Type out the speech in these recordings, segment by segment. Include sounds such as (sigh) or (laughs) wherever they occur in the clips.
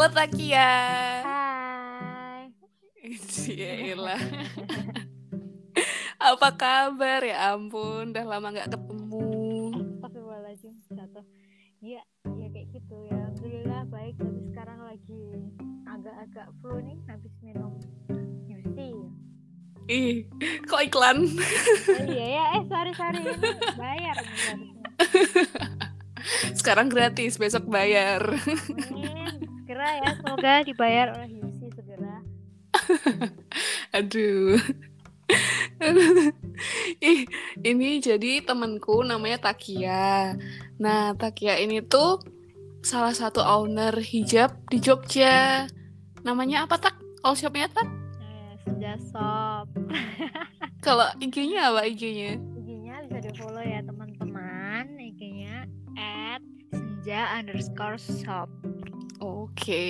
Halo Takia. Hai. Ciela. (laughs) Apa kabar ya ampun, udah lama nggak ketemu. Astagfirullahaladzim, jatuh. Iya, ya kayak gitu ya. Alhamdulillah baik, tapi sekarang lagi agak-agak flu nih habis minum UC. Ih, kok iklan? Oh, iya ya, eh sorry sorry ini bayar. (laughs) Sekarang gratis, besok bayar. Segera ya, semoga dibayar oleh UC segera. (laughs) Aduh. (laughs) Ih, ini jadi temanku namanya Takia. Nah, Takia ini tuh salah satu owner hijab di Jogja. Namanya apa tak? All shopnya tak? Eh, Senja Shop. (laughs) Kalau IG-nya apa IG-nya? IG-nya bisa di follow ya teman-teman. IG-nya at senja underscore shop. Oke,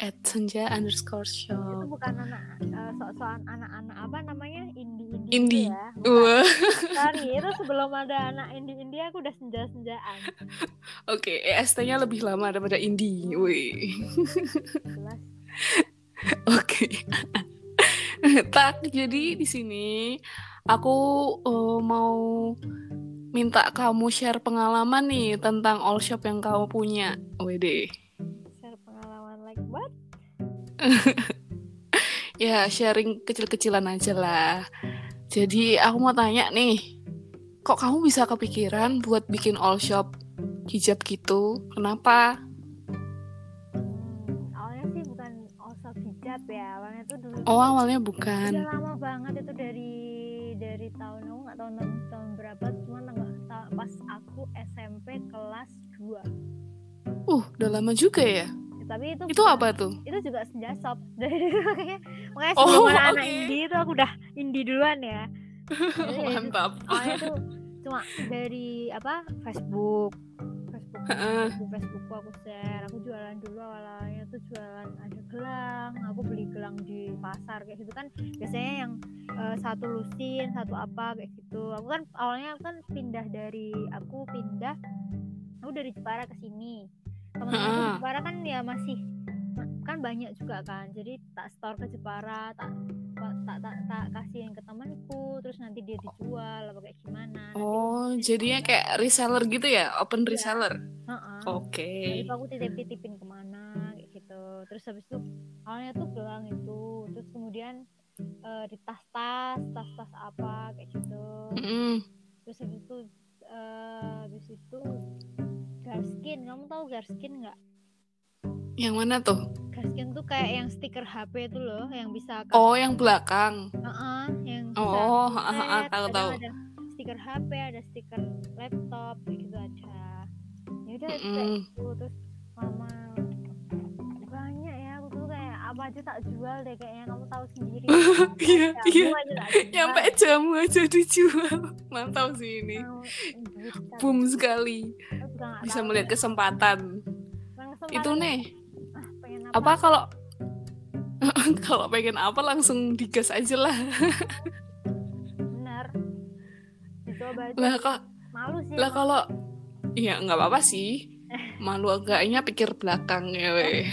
at senja underscore Itu shop. bukan anak eh, sok-sokan anak-anak apa namanya indie indie Indie. ya. Bukan. Wah, Sorry, itu sebelum ada anak indie indie aku udah senja-senjaan. oke, EST-nya lebih lama daripada indie. Wih. Oke. tak, jadi di sini aku eh, mau minta kamu share pengalaman nih tentang all shop yang kamu punya. Wede. (laughs) Ya, sharing kecil-kecilan aja lah. Jadi aku mau tanya nih, kok kamu bisa kepikiran buat bikin all shop hijab gitu? Kenapa? Hmm, awalnya sih bukan osok hijab ya. Awalnya tuh dulu Oh, awalnya udah bukan. lama banget itu dari dari tahun aku nggak tahu tahun, tahun berapa cuma pas aku SMP kelas 2 Uh, udah lama juga ya. Tapi itu Itu bukan- apa tuh? itu juga senja shop (laughs) dari makanya Oh, sebelum ada anak indie itu aku udah indie duluan ya. (laughs) Jadi ya itu Mantap. awalnya tuh cuma dari apa Facebook. Facebook. Facebook Facebookku aku share. Aku jualan dulu awalnya tuh jualan ada gelang. Aku beli gelang di pasar kayak gitu kan. Biasanya yang eh, satu lusin satu apa kayak gitu. Aku kan awalnya aku kan pindah dari aku pindah aku dari Jepara ke sini teman-teman Jepara kan ya masih kan banyak juga kan jadi tak store ke Jepara tak tak tak, tak kasihin ke temanku terus nanti dia dijual apa kayak gimana nanti Oh, jadinya kayak reseller gitu ya? Open Iya. reseller. Heeh. Oke. Jadi tuh aku titip titipin ke mana kayak gitu terus habis itu awalnya tuh gelang itu terus kemudian eh, di tas-tas tas-tas apa kayak gitu Mm-mm. terus habis itu eh, habis itu garskin kamu tahu garskin nggak Yang mana tuh? garskin tuh kayak yang stiker HP itu loh yang bisa Oh, yang belakang. Heeh, yang bisa Oh, ha, ha, tahu tahu. ada stiker HP ada stiker laptop gitu ada ya udah itu kayak Mm-mm. gitu terus mama banyak ya aku tuh kayak apa aja tak jual deh kayaknya kamu tahu sendiri (laughs) Iya, iya. Aja. Nyampe jamu aja dijual. (laughs) Mantap sih ini. Boom sekali. Nggak Bisa tahu melihat ya. kesempatan. Langsung Itu paling, nih, ah, pengen apa, apa kalau (laughs) kalau pengen apa langsung digas aja lah. dicoba aja Lah kok malu sih lah kalau Iya, nggak apa-apa sih. Malu agaknya pikir belakang ya, weh.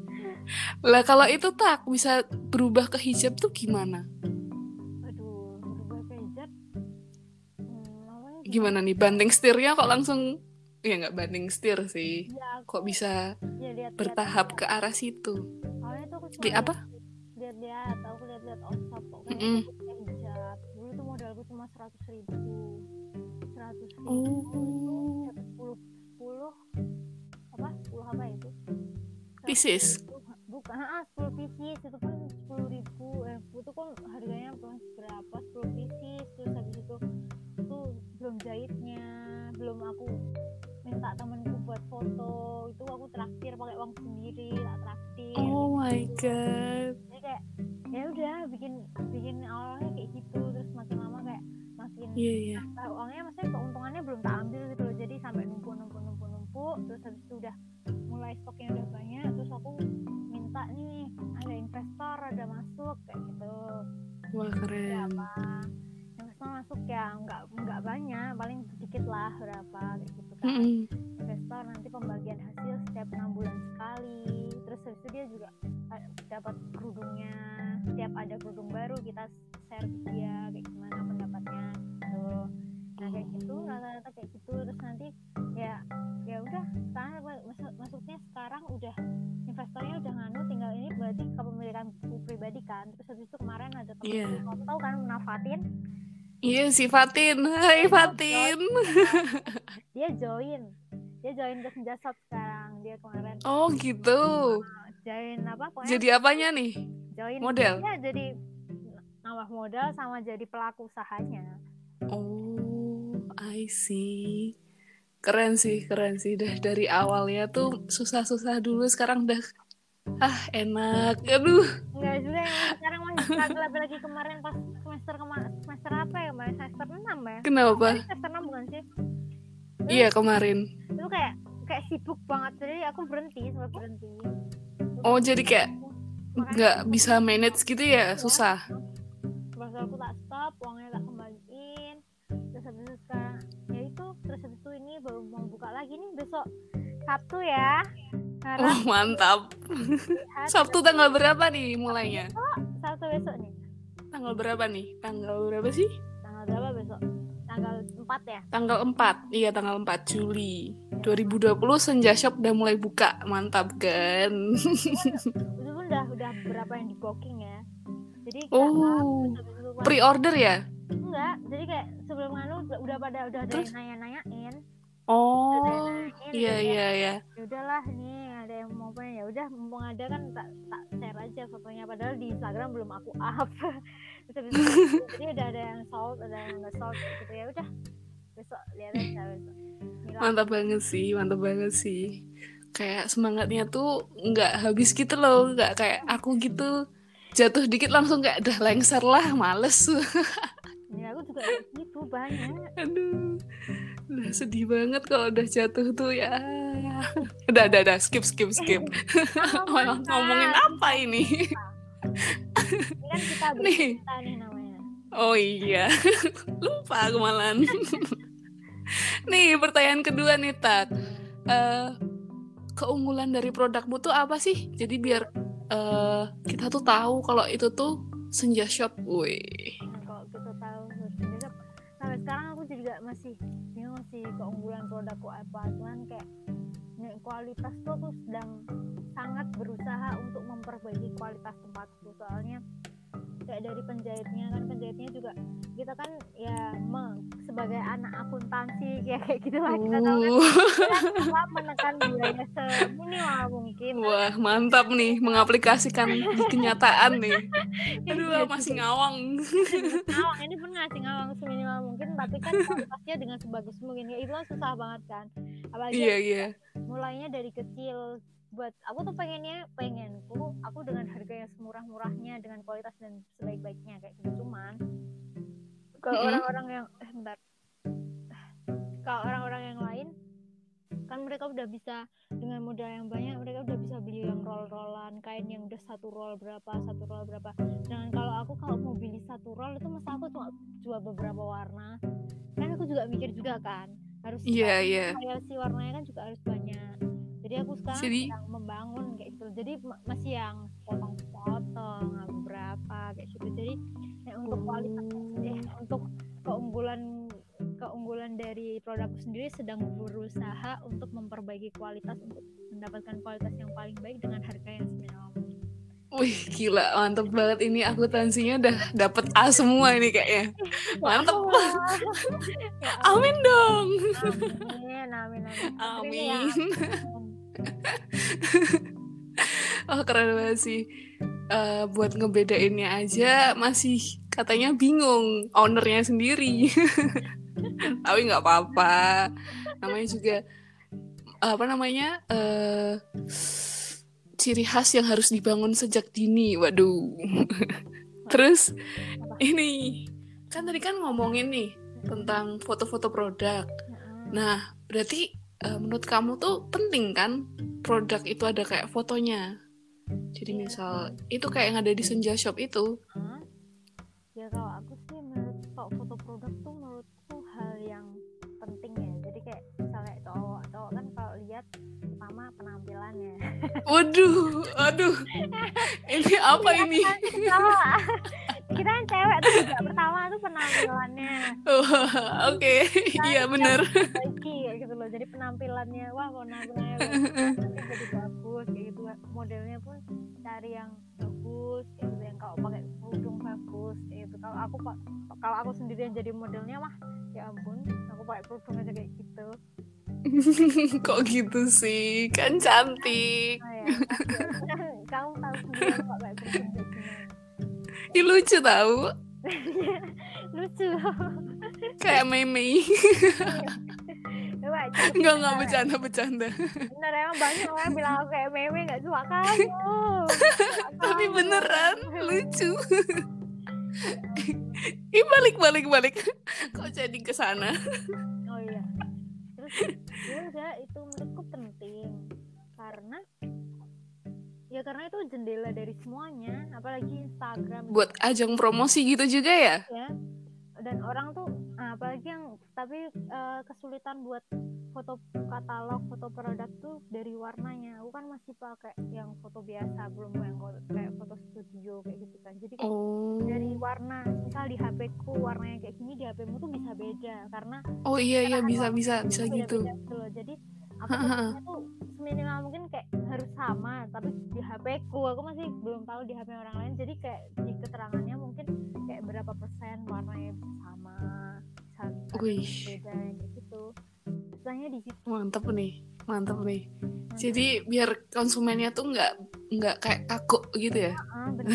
(laughs) lah kalau itu tak bisa berubah ke hijab tuh gimana? Gimana nih banting setirnya kok langsung ya nggak banting setir sih. ya aku Kok bisa ya lihat bertahap ke arah situ? awalnya tuh aku Di apa? lihat-lihat aku lihat-lihat OSAP kok gitu pakai hijab dulu tuh modalku cuma seratus ribu seratus ribu Oh. sepuluh sepuluh apa sepuluh apa itu Pieces. bukan ah sepuluh pieces itu kan sepuluh ribu eh itu kan harganya berapa sepuluh pieces terus habis itu belum jahitnya belum aku minta temanku buat foto. Itu aku traktir pakai uang sendiri tak traktir. Oh my god. jadi kayak ya udah bikin bikin awalnya kayak gitu. Terus makin lama kayak makin Iya iya. nah, uangnya maksudnya keuntungannya belum tak ambil gitu loh. Jadi sampai numpuk numpuk numpuk numpuk. Terus habis itu udah mulai stoknya udah banyak. Terus aku minta nih ada investor ada masuk kayak gitu. Wah keren. berapa masuk ya nggak nggak banyak paling sedikit lah berapa kayak gitu kan. Mm-mm. investor nanti pembagian hasil setiap enam bulan sekali. Habis itu dia juga eh, dapat kerudungnya. Setiap ada kerudung baru kita share ke dia kayak gimana pendapatnya gitu. Nah kayak gitu rata-rata kayak gitu. Terus nanti ya ya udah sekarang masuk masuknya sekarang udah investornya udah nganu tinggal ini berarti kepemilikan pribadi kan. Terus habis itu kemarin ada temen Iya. kamu tahu kan Munafatin Iya si Fatin. Hai Fatin. (laughs) dia join dia join ke Senja Shop sekarang dia kemarin Oh gitu. join apa pokoknya Jadi apanya nih? join model? ya jadi nambah modal sama jadi pelaku usahanya Oh, I see. Keren sih, keren sih. Dah dari awalnya tuh susah-susah dulu, sekarang udah ah enak. Aduh. enggak juga yang sekarang masih struggle apalagi kemarin pas semester kemarin semester apa ya kemarin semester 6 ya Kenapa? Eh, semester 6 bukan sih Iya kemarin. itu kayak kayak sibuk banget jadi aku berhenti sempat berhenti Oh jadi kayak nggak bisa manage gitu ya, susah. pas aku tak stop uangnya tak kembaliin terus habis itu sekarang ya itu terus habis itu ini baru mau buka lagi nih besok Sabtu ya karena Oh mantap. Sabtu tanggal berapa nih mulainya? Sabtu besok nih Tanggal berapa nih? Tanggal berapa sih? tanggal berapa besok tanggal 4 ya Tanggal 4. Iya, tanggal 4 Juli. 2020 Senja Shop udah mulai buka. Mantap kan? (laughs) itu pun udah udah berapa yang di booking ya jadi Oh, pre-order ya? enggak jadi kayak sebelum anu udah, pada udah ada yang nanya-nanyain Oh, iya iya iya. ya udahlah ini ada yang mau pengen ya udah mumpung ada kan tak tak share aja fotonya padahal di Instagram belum aku up (laughs) (laughs) jadi udah ada yang sold ada yang nggak sold gitu ya udah besok lihat aja besok Mila. Mantap banget sih, mantap banget sih. Kayak semangatnya tuh nggak habis gitu loh, nggak kayak aku gitu. Jatuh dikit langsung kayak udah lengser lah, males. (laughs) ya aku juga gitu banyak Aduh, sedih banget kalau udah jatuh tuh ya. Udah, udah, udah, skip, skip, skip. (laughs) Oh, mantap. Ngomongin apa ini? ini kan kita Nih. bercerita nih namanya Oh iya, (laughs) lupa aku malahan. (laughs) nih pertanyaan kedua nih Tat. Eh, keunggulan dari produkmu tuh apa sih? Jadi biar eh, kita tuh tahu kalau itu tuh Senja Shop. Wih. Nah, kalau kita tahu sebenarnya sampai sekarang aku juga masih sih keunggulan produkku apa cuman kayak kualitas tuh aku sedang sangat berusaha untuk memperbaiki kualitas tempatku. Soalnya kayak dari penjahitnya kan penjahitnya juga kita kan ya me- sebagai anak akuntansi kayak (laughs) kayak gitu lah kita tahu kan Uh, kita coba menekan biaya seminimal mungkin Wah, mantap nih mengaplikasikan (laughs) di kenyataan nih. Aduh, Iya, masih ngawang. ngawang ini pun ngasih ngawang seminimal mungkin tapi kan kualitasnya dengan sebagus mungkin ya itu kan susah banget kan apalagi Iya, iya. mulainya dari kecil buat aku tuh pengennya pengenku aku dengan harga yang semurah-murahnya dengan kualitas dan sebaik-baiknya kayak gitu. Cuman kalau orang-orang yang eh, bentar. Kalau orang-orang yang lain kan mereka udah bisa dengan modal yang banyak mereka udah bisa beli yang roll-rollan kain yang udah satu roll berapa satu roll berapa. Dan kalau aku kalau mau beli satu roll itu masa aku cuma jual beberapa warna. Kan aku juga mikir juga kan harus Iya, iya. variasi warnanya kan juga harus banyak jadi aku sekarang Jadi- sedang membangun kayak gitu jadi ma- masih yang potong-potong beberapa kayak gitu jadi ya, untuk kualitas eh, untuk keunggulan keunggulan dari produkku sendiri sedang berusaha untuk memperbaiki kualitas untuk mendapatkan kualitas yang paling baik dengan harga yang mungkin. Wih, gila, mantep banget ini akuntansinya udah dapet A semua ini kayaknya. (laughs) Mantep. (laughs) Ya Amin dong. amin amin amin ya, Amin. (laughs) Oh, keren banget sih. Eh, buat ngebedainnya aja masih katanya bingung ownernya sendiri. (laughs) Tapi nggak apa-apa. Namanya juga apa namanya? eh ciri khas yang harus dibangun sejak dini. Waduh. (laughs) Terus ini kan tadi kan ngomongin nih tentang foto-foto produk. Nah, berarti eh, menurut kamu tuh penting kan produk itu ada kayak fotonya. Jadi Iya. misal itu kayak yang ada di Senja Shop itu. Hah? ya kalau aku sih menurut kalau foto produk tuh menurutku hal yang penting ya jadi kayak misalnya cowok cowok kan kalau lihat pertama penampilannya (laughs) Waduh, aduh. Ini apa Iya, ini? nanti ketawa. kita kan cewek tuh juga pertama tuh penampilannya Wah, (laughs) Oke, iya bener. Jadi penampilannya wah penampilannya bagus, nanti jadi bagus kayak gitu modelnya pun cari yang bagus kayak gitu yang kalau pakai kerudung bagus kayak gitu kalau aku pak kalau aku sendiri yang jadi modelnya mah ya ampun aku pakai kerudung aja kayak gitu (laughs) Kok gitu sih? Kan cantik. nah, ya, kamu- (laughs) kamu tahu sendiri aku pakai kerudung kayak gimana Ih, lucu tahu. (laughs) lucu Kayak meme. Enggak, enggak bercanda, bercanda. bener emang banyak orang bilang aku kayak meme nggak suka kamu (laughs) Tapi beneran lucu. Ih, balik, balik, balik. Kok jadi ke sana? oh iya terus ya udah itu menurutku penting karena ya karena itu jendela dari semuanya apalagi Instagram Buat ajang promosi gitu juga ya? ya dan orang tuh nah, apalagi yang tapi eh, kesulitan buat foto katalog foto produk tuh dari warnanya aku kan masih pakai yang foto biasa belum yang foto- kayak foto studio kayak gitu kan jadi kayak Oh. dari warna misal di HP ku warnanya kayak gini di HP mu tuh bisa beda karena Oh iya iya bisa bisa bisa gitu. beda-beda gitu loh. jadi (laughs) aku tuh seminimal mungkin kayak harus sama tapi di HP ku aku masih belum tahu di HP orang lain jadi kayak di keterangannya mungkin kayak berapa persen warnanya sama beda gitu di situ Mantap nih. Mantap nih. Jadi biar konsumennya tuh nggak nggak kayak kaku gitu ya. ah, benar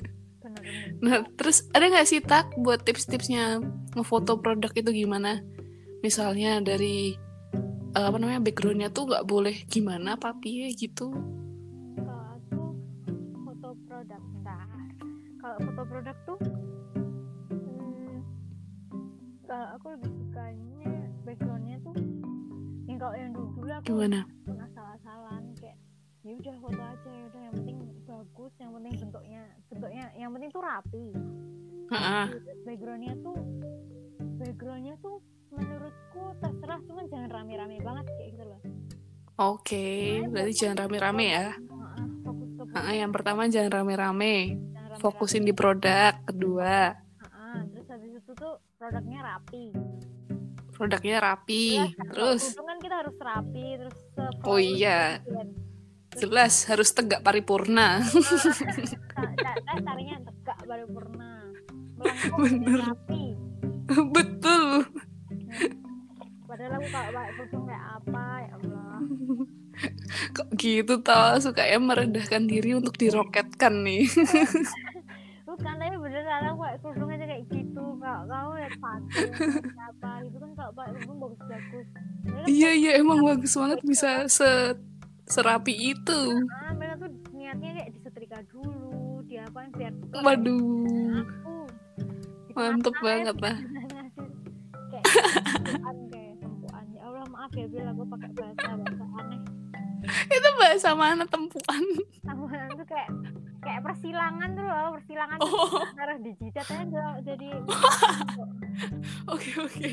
(laughs) benar benar Nah, terus ada nggak sih tak buat tips-tipsnya ngefoto produk itu gimana? Misalnya dari eh, apa namanya backgroundnya tuh nggak boleh gimana papi ya gitu. kalau aku foto produk bentar kalau foto produk tuh hmm, kalau aku lebih sukanya backgroundnya tuh yang kalau yang dulu dulu aku Gimana? pernah asal-asalan kayak ya udah foto aja ya udah yang penting bagus yang penting bentuknya bentuknya yang penting tuh rapi Heeh. backgroundnya tuh backgroundnya tuh menurutku terserah cuman jangan rame-rame banget kayak gitu loh Oke, berarti jangan rame-rame ya. Fokus ke Heeh, yang pertama jangan rame-rame. Fokusin di produk. Kedua, terus habis itu tuh produknya rapi produknya rapi. Kalau Terus, kan kita harus rapi terus se- Oh iya. jelas harus tegak paripurna. Ca- carinya yang tegak baru purna melengkung Bener. rapi (laughs) Betul. padahal aku pakai kerudung kayak apa ya Allah (laughs) Kok gitu tau suka ya merendahkan diri untuk diroketkan nih. (laughs) bukan tapi beneran aku pakai kerudung aja kayak gitu kalau kamu lihat pakai apa gitu kan kalau pakai kerudung bagus-bagus Mereka iya iya emang bagus banget bisa se serapi itu. ah, mereka tuh niatnya kayak disetrika dulu diapain biar Waduh, mantep banget lah. Kayak sempuan kayak sempuan ya Allah maaf ya bila aku pakai bahasa bahasa aneh Itu bahasa mana tempuan? sempuan tuh kayak kayak persilangan tuh loh persilangan Oh, taruh di jidat aja jadi (laughs) oke oke.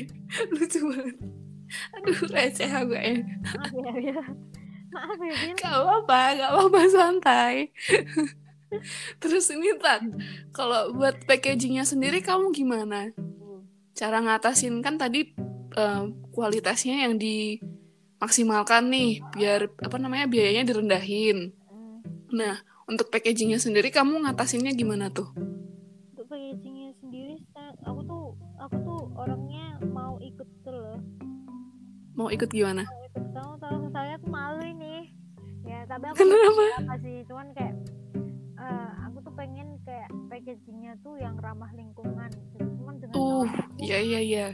Lucu banget. Aduh, receh aku ya. maaf ya maaf ya Gak apa-apa, gak apa-apa santai. Terus ini Tan, kalau buat packagingnya sendiri kamu gimana? Cara ngatasin kan tadi eh, kualitasnya yang dimaksimalkan nih, biar apa namanya biayanya direndahin. Hmm, Nah, untuk packagingnya sendiri kamu ngatasinnya gimana tuh? untuk packagingnya sendiri aku tuh aku tuh orangnya mau ikut tuh loh Mau ikut gimana? mau ikut kamu tahu soalnya aku malu ini ya tapi aku Kenapa? apa sih cuman kayak eh, aku tuh pengen kayak packagingnya tuh yang ramah lingkungan gitu. cuman dengan Uh, iya iya iya.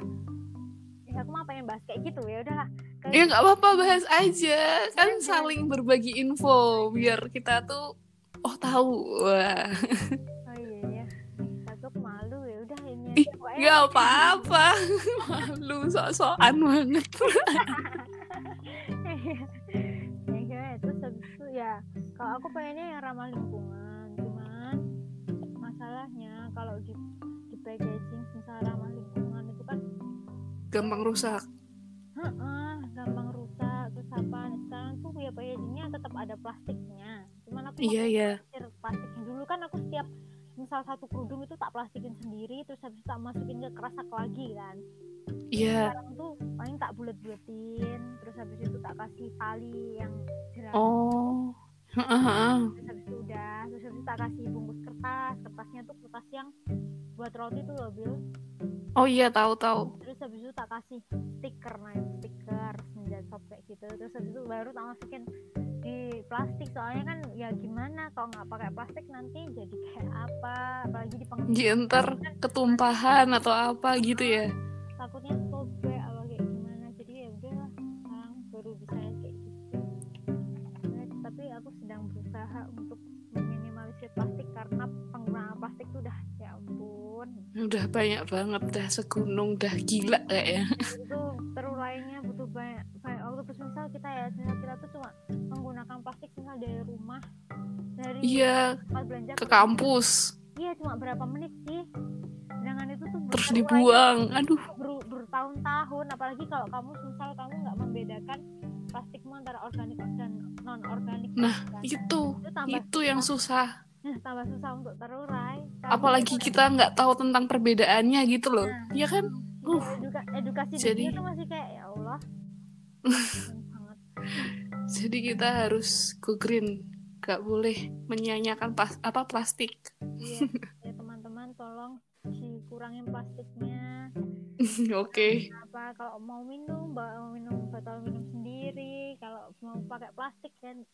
ya aku mah pengen bahas kayak gitu ya udah Ya nggak apa-apa bahas aja, kan Jangan. saling berbagi info biar kita tuh oh tahu. Wah, (laughs) oh iya iya aku malu ya udah ini nggak apa-apa. (laughs) Malu sok-sokan banget. (laughs) ya kayak terus habis itu ya kalau aku pengennya yang ramah lingkungan masalahnya kalau di di packaging misalnya ramah lingkungan itu kan gampang rusak. Heeh, gampang rusak terus apa? Nah, sekarang tuh ya packagingnya tetap ada plastiknya. Cuman aku iya iya. plastik dulu kan aku setiap misal satu kerudung itu tak plastikin sendiri terus habis itu tak masukin ke kerasak lagi kan. Iya. Yeah. sekarang tuh paling tak bulat bulatin terus habis itu tak kasih tali yang jerami oh. Terus habis itu udah terus habis itu tak kasih bungkus kertas. Kertasnya tuh kertas yang buat roti tuh loh Bil. Oh iya, tahu tahu. terus habis itu tak kasih stiker nah stiker senja shop kayak gitu. Terus habis itu baru tak masukin di plastik. Soalnya kan ya gimana kalau nggak pakai plastik nanti jadi kayak apa? Apalagi di penghujung Iya, ntar ketumpahan atau apa gitu ya. takutnya sobek karena penggunaan plastik tuh udah ya ampun Udah banyak banget, dah segunung, dah gila kayaknya. itu terurainya butuh banyak banyak waktu terus misal kita ya misal kita tuh cuma menggunakan plastik misal dari rumah dari Iya, tempat belanja ke kampus. iya cuma berapa menit sih sedangkan itu tuh Terus dibuang. Aduh, ber- bertahun-tahun apalagi kalau kamu misal kamu nggak membedakan plastikmu antara organik dan non organik Nah, kan? itu. itu Itu yang susah. Nah, tambah susah untuk terurai Apalagi kita nggak tahu tentang perbedaannya gitu loh. Iya kan? Uh. Eduka- edukasi Jadi- itu masih kayak ya Allah (laughs) Jadi kita harus go green. Gak boleh menyanyiakan pas apa plastik. iya (laughs) ya teman-teman tolong dikurangin plastiknya (laughs) Oke. apa kalau mau minum bawa minum botol minum sendiri kalau mau pakai plastik kan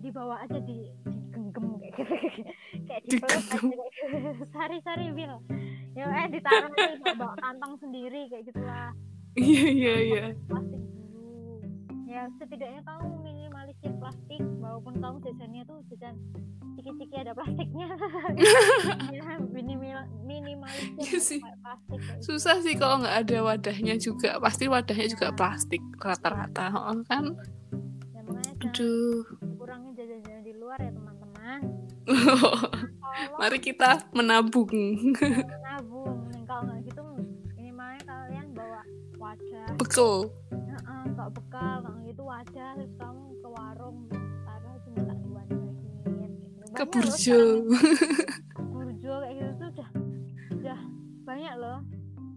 dibawa aja di digenggam kayak gitu (laughs) kayak kayak gitu. (laughs) sari-sari bil ya eh ditaruh aja bawa, kantong sendiri kayak gitulah Iya iya iya. plastik dulu ya setidaknya kamu plastik walaupun kamu jajannya tuh jajan ciki-ciki ada plastiknya ya (laughs) minimal minimalisir Iya plastik gitu. Susah sih kalau nggak ada wadahnya juga. Pasti wadahnya juga plastik rata-rata, oh, kan? ya makanya Aduh. kurangi jajan-jajan di luar ya teman-teman (laughs) Mari kita menabung. nabung Nih, kalau nggak gitu minimalnya kalian bawa wadah Bekel. Heeh, kalau bekal Ke burjo. burjo kayak gitu tuh udah udah banyak loh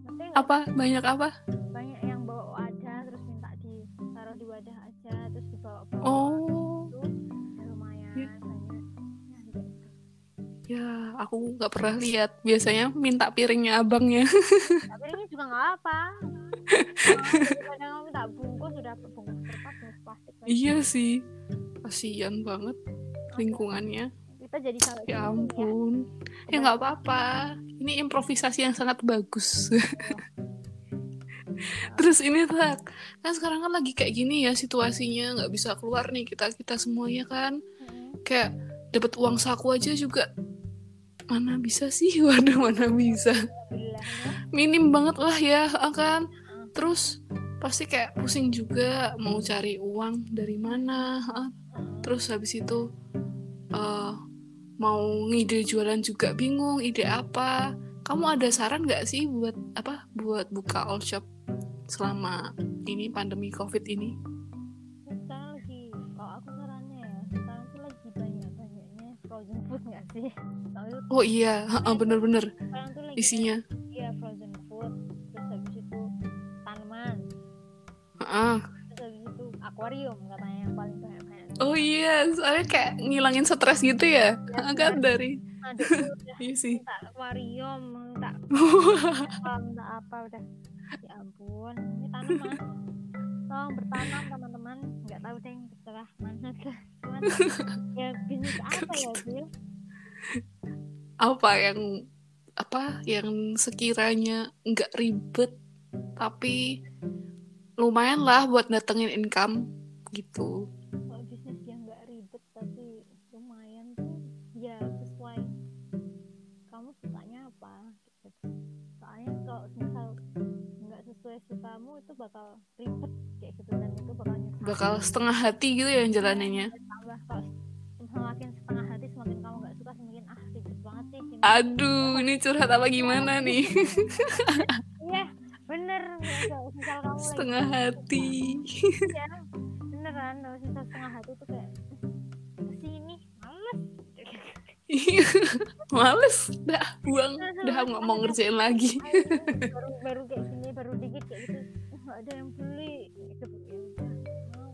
Maksudnya Apa? Banyak apa? banyak yang bawa wadah terus minta ditaruh di wadah aja terus dibawa ke Oh. itu ya lumayan Iya. banyak ya. Ya, aku nggak pernah lihat. Biasanya minta piringnya abangnya. tapi ini juga nggak apa (laughs) daripada kamu tak bungkus sudah bungkus kertas bungkus plastik iya sih. Kasian banget lingkungannya. Kita jadi salah Ya satu ampun. Ya nggak apa-apa. Ini improvisasi yang sangat bagus. (laughs) Terus ini tak, kan sekarang kan lagi kayak gini ya situasinya. Nggak bisa keluar nih kita kita semuanya kan. Kayak dapat uang saku aja juga. Mana bisa sih? (laughs) Waduh mana bisa? Minim banget lah ya kan. Terus pasti kayak pusing juga mau cari uang dari mana ah. terus habis itu eh, mau ngide jualan juga bingung ide apa? Kamu ada saran nggak sih buat apa buat buka all shop selama ini pandemi covid ini? Sekarang lagi kalau aku sarannya ya sekarang tuh lagi banyak banyaknya frozen food nggak sih? Itu oh iya bener-bener. Isinya. Iya frozen food terus habis itu tanaman. Heeh. terus habis itu akuarium katanya yang paling oh iya soalnya kayak ngilangin stres gitu ya. Heeh, kan dari. Ada tuh udah (laughs) iya sih. minta akuarium apa minta (laughs) apa udah. Ya ampun ini tanaman tolong bertanam teman-teman. Nggak tahu deh terserah mana tuh cuman (laughs) ya bisnis apa ya Bil? Apa yang apa yang sekiranya nggak ribet tapi lumayan lah buat datengin income gitu sukamu itu bakal ribet kayak gitu dan itu bakal nyesal. Bakal setengah hati gitu ya jalanannya tambah kalau semakin setengah hati semakin kamu nggak suka semakin ah ribet banget sih ini aduh ini curhat apa gimana nih? (laughs) Iya bener. Misal, kamu setengah hati. Lagi ya beneran kalau misal setengah hati tuh kayak males Iya, (laughs) males. Dah buang. Dah nggak mau ngerjain lagi. Baru baru kayak (laughs) baru dikit kayak gitu. "Oh, nggak ada yang beli. Gitu ya mau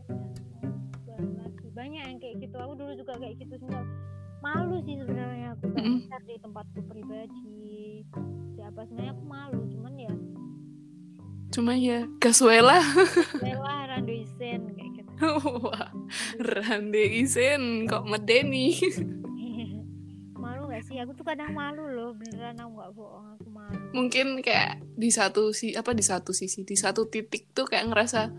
lagi. Banyak yang kayak gitu. Aku dulu juga kayak gitu semua. Malu sih sebenarnya aku. Mm-mm. share di tempatku pribadi. Siapa sebenarnya aku malu. Cuman ya cuma ya gas wae lah rela randu isen kayak gitu. (laughs) Wah rande isen kok medeni aku tuh kadang malu loh beneran aku nggak bohong aku malu mungkin kayak di satu si apa di satu sisi di satu titik tuh kayak ngerasa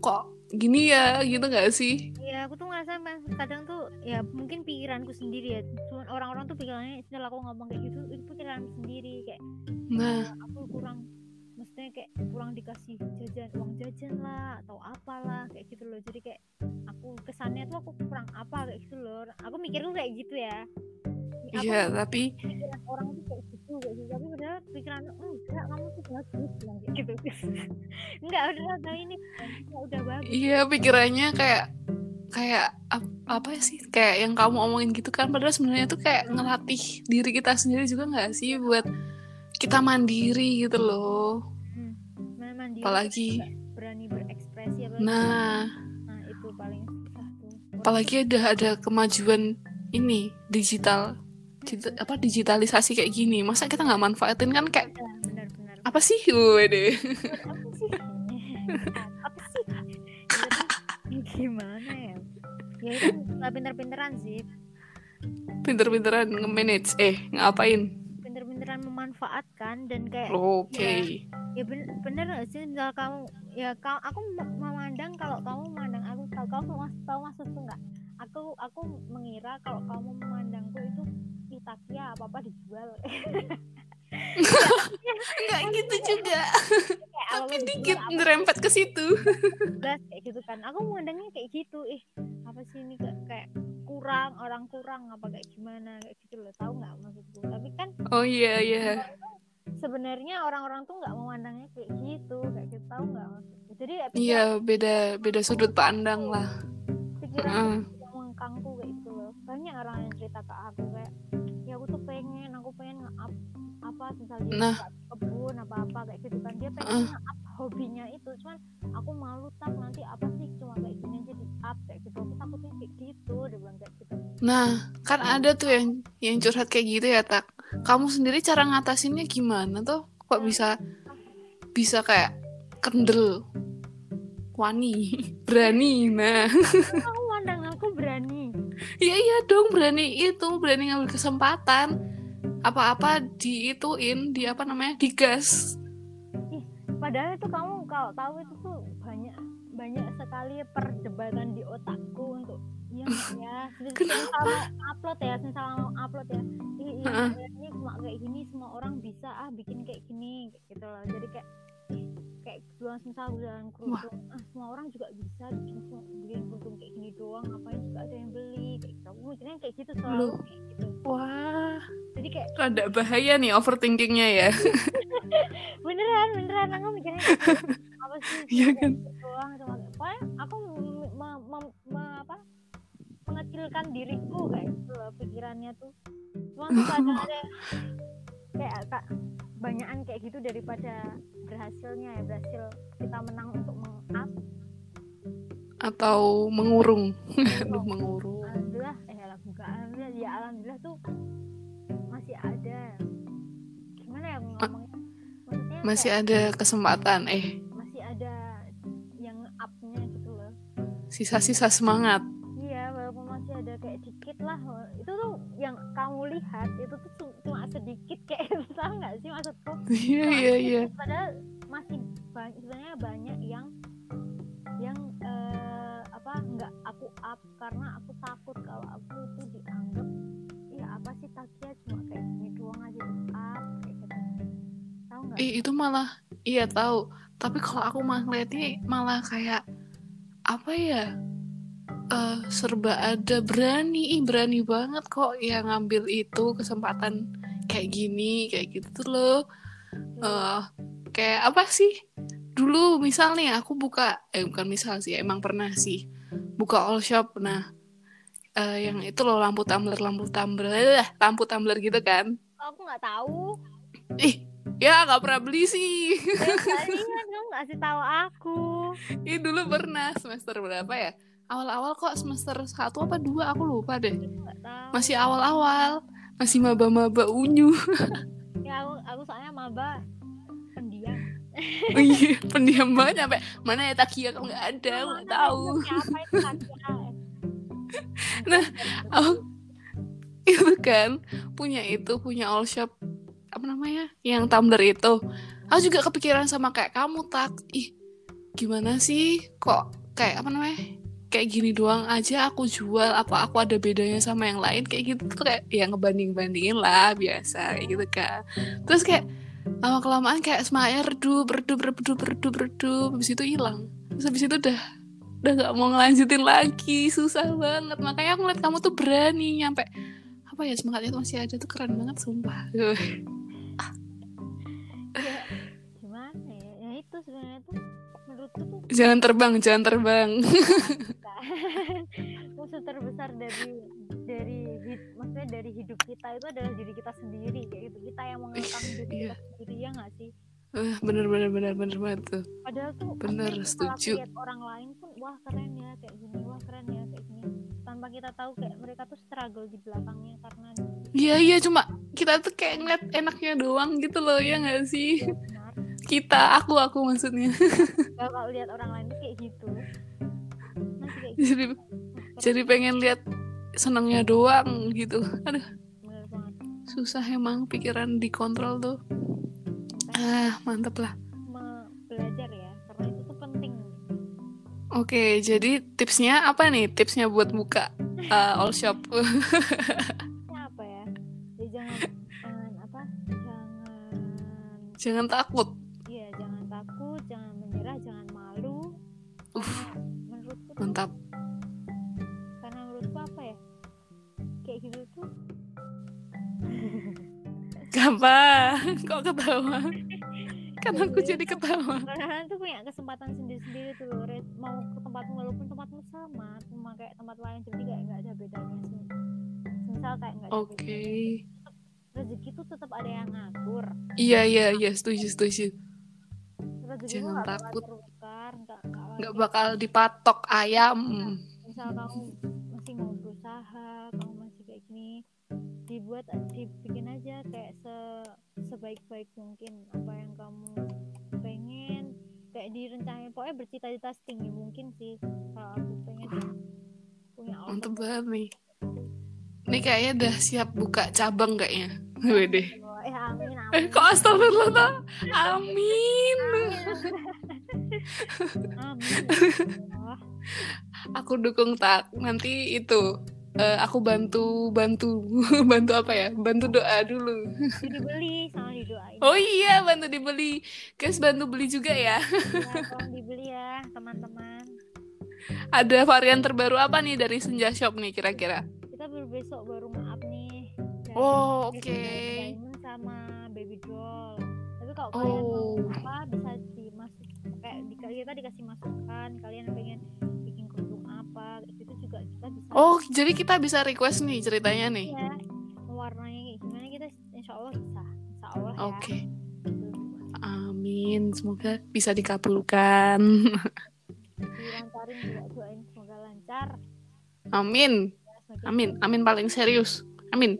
kok gini ya gitu gak sih Iya, aku tuh ngerasa kadang tuh ya mungkin pikiranku sendiri ya. Cuman orang-orang tuh pikirannya setelah aku ngomong kayak gitu itu pikiranku sendiri kayak nah aku kurang maksudnya kayak kurang dikasih jajan uang jajan lah atau apalah kayak gitu loh. Jadi kayak aku kesannya tuh aku kurang apa kayak gitu loh. Aku mikirku kayak gitu ya. Iya tapi pikiran orang tuh kayak gitu kayak gitu. Tapi padahal pikiran "Oh, enggak kamu tuh bagus bilang kayak gitu. (laughs) enggak udah udah ini enggak udah bagus. iya pikirannya kayak kayak ap- apa sih kayak yang kamu omongin gitu kan padahal sebenarnya tuh kayak ngelatih diri kita sendiri juga nggak sih buat kita mandiri gitu loh Hmm. Mana mandiri apalagi berani berekspresi apa nah nah itu paling susah tuh apalagi ada ada kemajuan ini digital Digi- apa digitalisasi kayak gini. Masa kita nggak manfaatin kan kayak Iya, benar-benar apa sih? Wede apa sih? Apa sih? Jadi, gimana ya? Ya itu nggak pinter-pinteran sih. Pinter-pinteran nge-manage. Eh ngapain? Pinter-pinteran memanfaatkan dan kayak oke. ya ben- bener gak sih? Misal kamu ya kau aku me- memandang kalau kamu memandang aku tahu kamu mas tahu maksudku nggak? Aku aku mengira kalau kamu memandangku itu Itakia apa apa dijual. Nggak gitu juga. tapi dikit nerempet ke situ. Kayak gitu kan. Aku memandangnya kayak gitu ih apa sih ini kayak, kayak kurang orang kurang apa kayak gimana? Kayak gitu loh. Tahu nggak maksudku? Tapi kan oh iya iya. sebenarnya orang-orang tuh nggak memandangnya kayak gitu. Kayak gitu tahu nggak maksudku? Jadi ya iya beda beda sudut pandang lah. Pikiran yang mengkangku kayak gitu loh. Banyak orang yang cerita ke aku kayak apa misalnya Nah. kebun apa apa kayak gitu kan dia pengen Heeh. nge-up hobinya itu. Cuman aku malu tak nanti apa sih? Cuma kayak gini aja di up kayak gitu. Aku takutnya kayak gitu dia bilang kayak gitu. Nah kan ada tuh yang yang curhat kayak gitu ya tak. Kamu sendiri cara ngatasinnya gimana tuh? Kok bisa bisa kayak kendel wani (laughs) berani? Nah. Aku mandang aku berani. Iya iya dong berani. Itu berani ngambil kesempatan apa-apa diituin di apa namanya digas padahal itu kamu kalau tahu itu tuh banyak banyak sekali perdebatan di otakku untuk iya ya (laughs) Kenapa? upload ya misal mau upload ya Ih, iya ya? ini cuma kayak gini semua orang bisa ah bikin kayak gini gitu loh jadi kayak ih, kayak jualan misal jualan kerudung ah semua orang juga bisa bikin semua bikin kerudung kayak gini doang ngapain juga ada yang beli kayak gitu. Aku mikirnya kayak gitu selalu Loh. kayak gitu. Wah. Jadi kayak rada bahaya nih overthinkingnya ya. (laughs) Beneran beneran aku mikirnya kayak gitu. apa sih (laughs) Iya cuma kan? gitu doang cuma pokoknya aku me- apa mengecilkan diriku kayak gitu loh pikirannya tuh. Cuma (laughs) tuh kadang ada kayak kak banyakan kayak gitu daripada berhasilnya ya berhasil kita menang untuk meng-up. Atau mengurung. Aduh mengurung. alhamdulillah eh alhamdulillah alhamdulillah ya alhamdulillah tuh masih ada. Gimana ya aku ngomongnya maksudnya masih kayak ada kesempatan eh. Masih ada yang upnya gitu loh. Sisa-sisa semangat. Iya, walaupun masih ada kayak dikit lah. Itu tuh yang kamu lihat itu tuh sedikit kayak (laughs) tahu nggak sih maksudku? (laughs) iya iya iya Padahal masih banyak sebenarnya banyak yang yang eh, apa nggak aku up karena aku takut kalau aku itu dianggap ya apa sih Takia cuma kayak gini doang aja di up kayak gitu. Tahu nggak? Ih, itu malah iya tahu tapi kalau aku malah ngeliatnya malah kayak apa ya eh serba ada berani ih berani banget kok ya ngambil itu kesempatan kayak gini kayak gitu loh. Eh kayak apa sih? Dulu misal nih aku buka eh bukan misal sih emang pernah sih buka all shop. Nah eh, yang itu loh lampu tumbler lampu tumbler lampu tumbler gitu kan. Aku nggak tahu. Ih ya nggak pernah beli sih. (laughs) Ya kalian kamu ngasih tahu aku. Ih dulu pernah semester berapa ya? Awal-awal kok semester satu apa dua aku lupa deh. Masih awal-awal masih maba-maba unyu. Ya aku aku soalnya maba. Pendiam. (laughs) Oh iya pendiam banget sampai mana ya Takia kalau nggak ada aku nggak tahu. siapa itu Takia Nah, aku itu kan punya itu punya all shop apa namanya yang tumbler itu. Aku juga kepikiran sama kayak kamu tak. Ih gimana sih? Kok kayak apa namanya kayak gini doang aja aku jual apa aku ada bedanya sama yang lain kayak gitu. Tuh kayak ya ngebanding bandingin lah biasa kayak gitu kan terus kayak lama kelamaan kayak semuanya redup redup redup redup redup habis itu hilang. Terus habis itu udah udah gak mau ngelanjutin lagi susah banget. Makanya aku ngeliat kamu tuh berani nyampe apa ya semangatnya tuh masih ada tuh keren banget sumpah. (laughs) Ya, gimana ya? Ya itu sebenarnya tuh menurutku tuh jangan terbang jangan terbang (laughs) dari hidup kita itu adalah diri kita sendiri kayak gitu. Kita yang mengekang diri iya. kita sendiri ya nggak sih? Eh, bener bener bener bener banget tuh. Padahal tuh Bener, setuju. lihat orang lain pun wah keren ya kayak gini wah keren ya kayak gini. Tanpa kita tahu kayak mereka tuh struggle di belakangnya karena iya iya cuma kita tuh kayak ngeliat enaknya doang gitu loh ya nggak sih? Dia (laughs) benar. Kita aku aku maksudnya. (laughs) Kalau lihat orang lain tuh kayak gitu. Kayak gitu. jadi jadi pengen lihat senangnya doang gitu. Aduh. Susah emang pikiran dikontrol tuh. Ah mantep lah. belajar ya karena itu tuh penting. Oke jadi tipsnya apa nih? Tipsnya buat buka uh, all shop. (laughs) Apa ya? Ya jangan jangan apa? Jangan jangan takut gampang (laughs) kok ketawa? Kan aku jadi ketawa. Kalian tuh punya kesempatan sendiri-sendiri tuh loh Red. mau ke tempatmu walaupun tempatmu sama cuma kayak tempat lain jadi kayak nggak ada bedanya sih. Misal kayak nggak oke. bedanya rezeki tuh tetap ada yang ngatur. Iya iya iya setuju setuju. Rezeki Jangan bakal takut. nggak bakal dipatok ayam. Misal kamu dibuat dibikin aja kayak se sebaik-baik mungkin apa yang kamu pengen kayak direncanain pokoknya bercita-cita setinggi mungkin sih kalau aku pengen punya mantep outfit banget nih ini kayaknya udah siap buka cabang kayaknya Wede. Oh, eh amin (laughs) Eh amin kok astagfirullah tak? Amin. amin (laughs) Wah, Aku dukung tak. Nanti itu eh, aku bantu bantu (laughs) bantu apa ya? Bantu doa dulu. dibeli sama didoain Oh iya, bantu dibeli. Guys, bantu beli juga ya. ya, (laughs) tolong dibeli ya teman-teman Ada varian terbaru apa nih dari Senja Shop nih kira-kira? kita baru besok baru maaf nih Oh, oke. Diamond sama baby doll tapi kalau kalian mau Oh. apa bisa dimasuk kayak di, kita dikasih masukan kalian pengen bikin kerudung apa gitu juga kita bisa Oh, jadi kita bisa request nih ceritanya nih. ya warnanya kayak gimana kita insya Allah bisa insya Allah ya Oke. Gitu. Amin. Semoga bisa dikabulkan. dilancarin juga doain semoga lancar Amin. ya, Amin. Amin paling serius. Amin.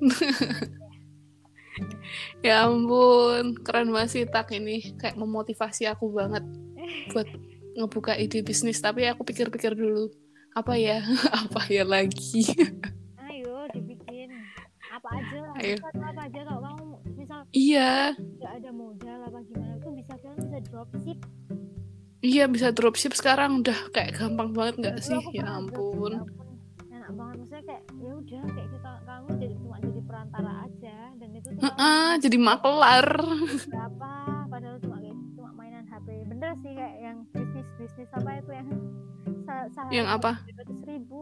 (laughs) ya ampun, keren banget sih tak ini kayak memotivasi aku banget buat ngebuka ide bisnis. Tapi aku pikir-pikir dulu, apa ya, (laughs) apa ya lagi. ayo dibikin apa aja lah Ayo. apa aja kalau kamu misal iya, nggak ada modal apa gimana tuh bisa kalian bisa dropship iya bisa dropship sekarang udah kayak gampang banget nggak sih? Ya ampun. ya ampun. enak banget maksudnya kayak ya udah kayak kita kamu jadi cuma jadi perantara aja dan itu tuh kamu Heeh, jadi makelar. (laughs) berapa padahal cuma kayak cuma mainan HP bener sih kayak yang bisnis bisnis apa itu yang sehari Yang apa? ratus ribu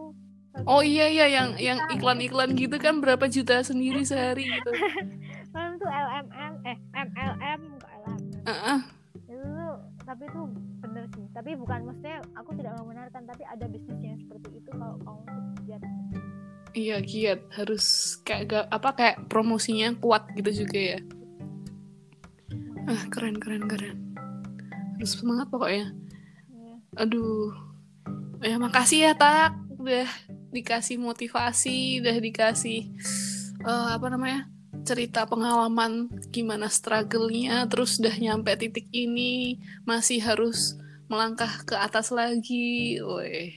Oh iya iya yang yang iklan-iklan gitu kan berapa juta sendiri sehari gitu. (laughs) Malam tuh LMM eh MLM kok LMM Heeh. itu tuh tapi tuh bener sih tapi bukan maksudnya aku tidak membenarkan tapi ada bisnis yang seperti itu kalau kamu giat Iya giat harus kayak ga- apa kayak promosinya kuat gitu juga ya. Ah keren keren keren. Harus semangat pokoknya. Iya. Aduh. Ya makasih ya Tak udah dikasih motivasi, udah dikasih eh, apa namanya? cerita pengalaman gimana struggle-nya terus udah nyampe titik ini masih harus melangkah ke atas lagi. Woi.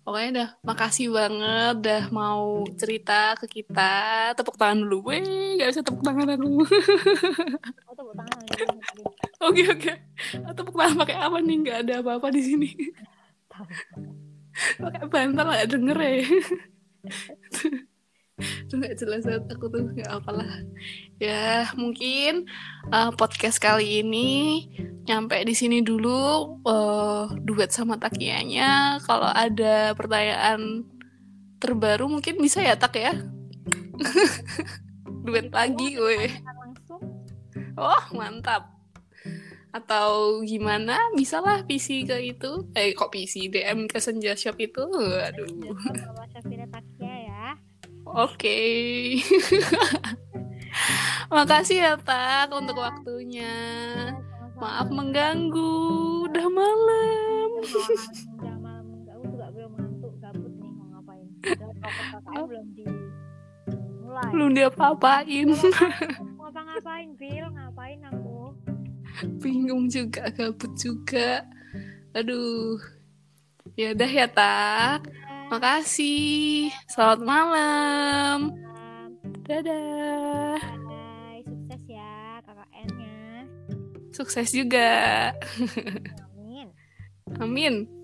Pokoknya dah makasih banget dah mau cerita ke kita. Tepuk tangan dulu. Weh, gak bisa tepuk tangan aku. oh tepuk tangan (laughs) Oke, oke. Tepuk tangan pakai apa nih? Gak ada apa-apa di sini. (laughs) pakai bantal gak denger ya. (laughs) Tuh gak jelas banget aku tuh gak apalah. Ya, mungkin uh, podcast kali ini nyampe di sini dulu uh, duet sama Takianya. Kalau ada pertanyaan terbaru mungkin bisa ya Tak ya? (laughs) duet lagi, langsung Oh, mantap. Atau gimana? Bisalah PC ke itu. Eh, kok PC? DM ke Senja Shop itu. Aduh. ya Oke. (laughs) Makasih ya, Tak, untuk waktunya. Maaf mengganggu. Udah malam. udah malam aku juga belum ngantuk gabut nih mau ngapain (laughs) belum dimulai Belum diapa-apain. (laughs) mau apa ngapain Bill ngapain aku (laughs) Bingung juga, gabut juga. Aduh. Ya udah ya, Tak. Makasih. Selamat malam. Dadah. bye sukses ya KKN-nya Sukses juga. (laughs) amin Amin.